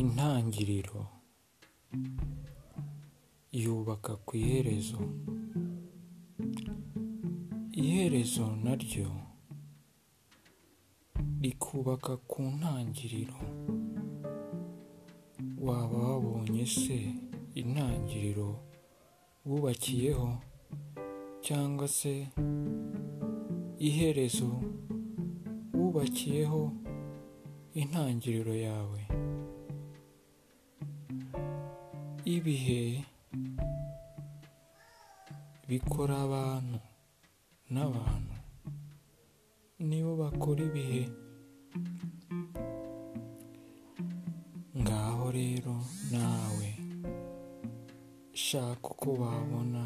Intangiriro yubaka ku iherezo, iherezo naryo rikubaka ku ntangiriro. Waba wabonye se intangiriro wubakiyeho cyangwa se iherezo wubakiyeho intangiriro yawe? Ibihe bikora abantu n'abantu nibo bakora ibihe. Ngaho rero nawe shaka uko wabona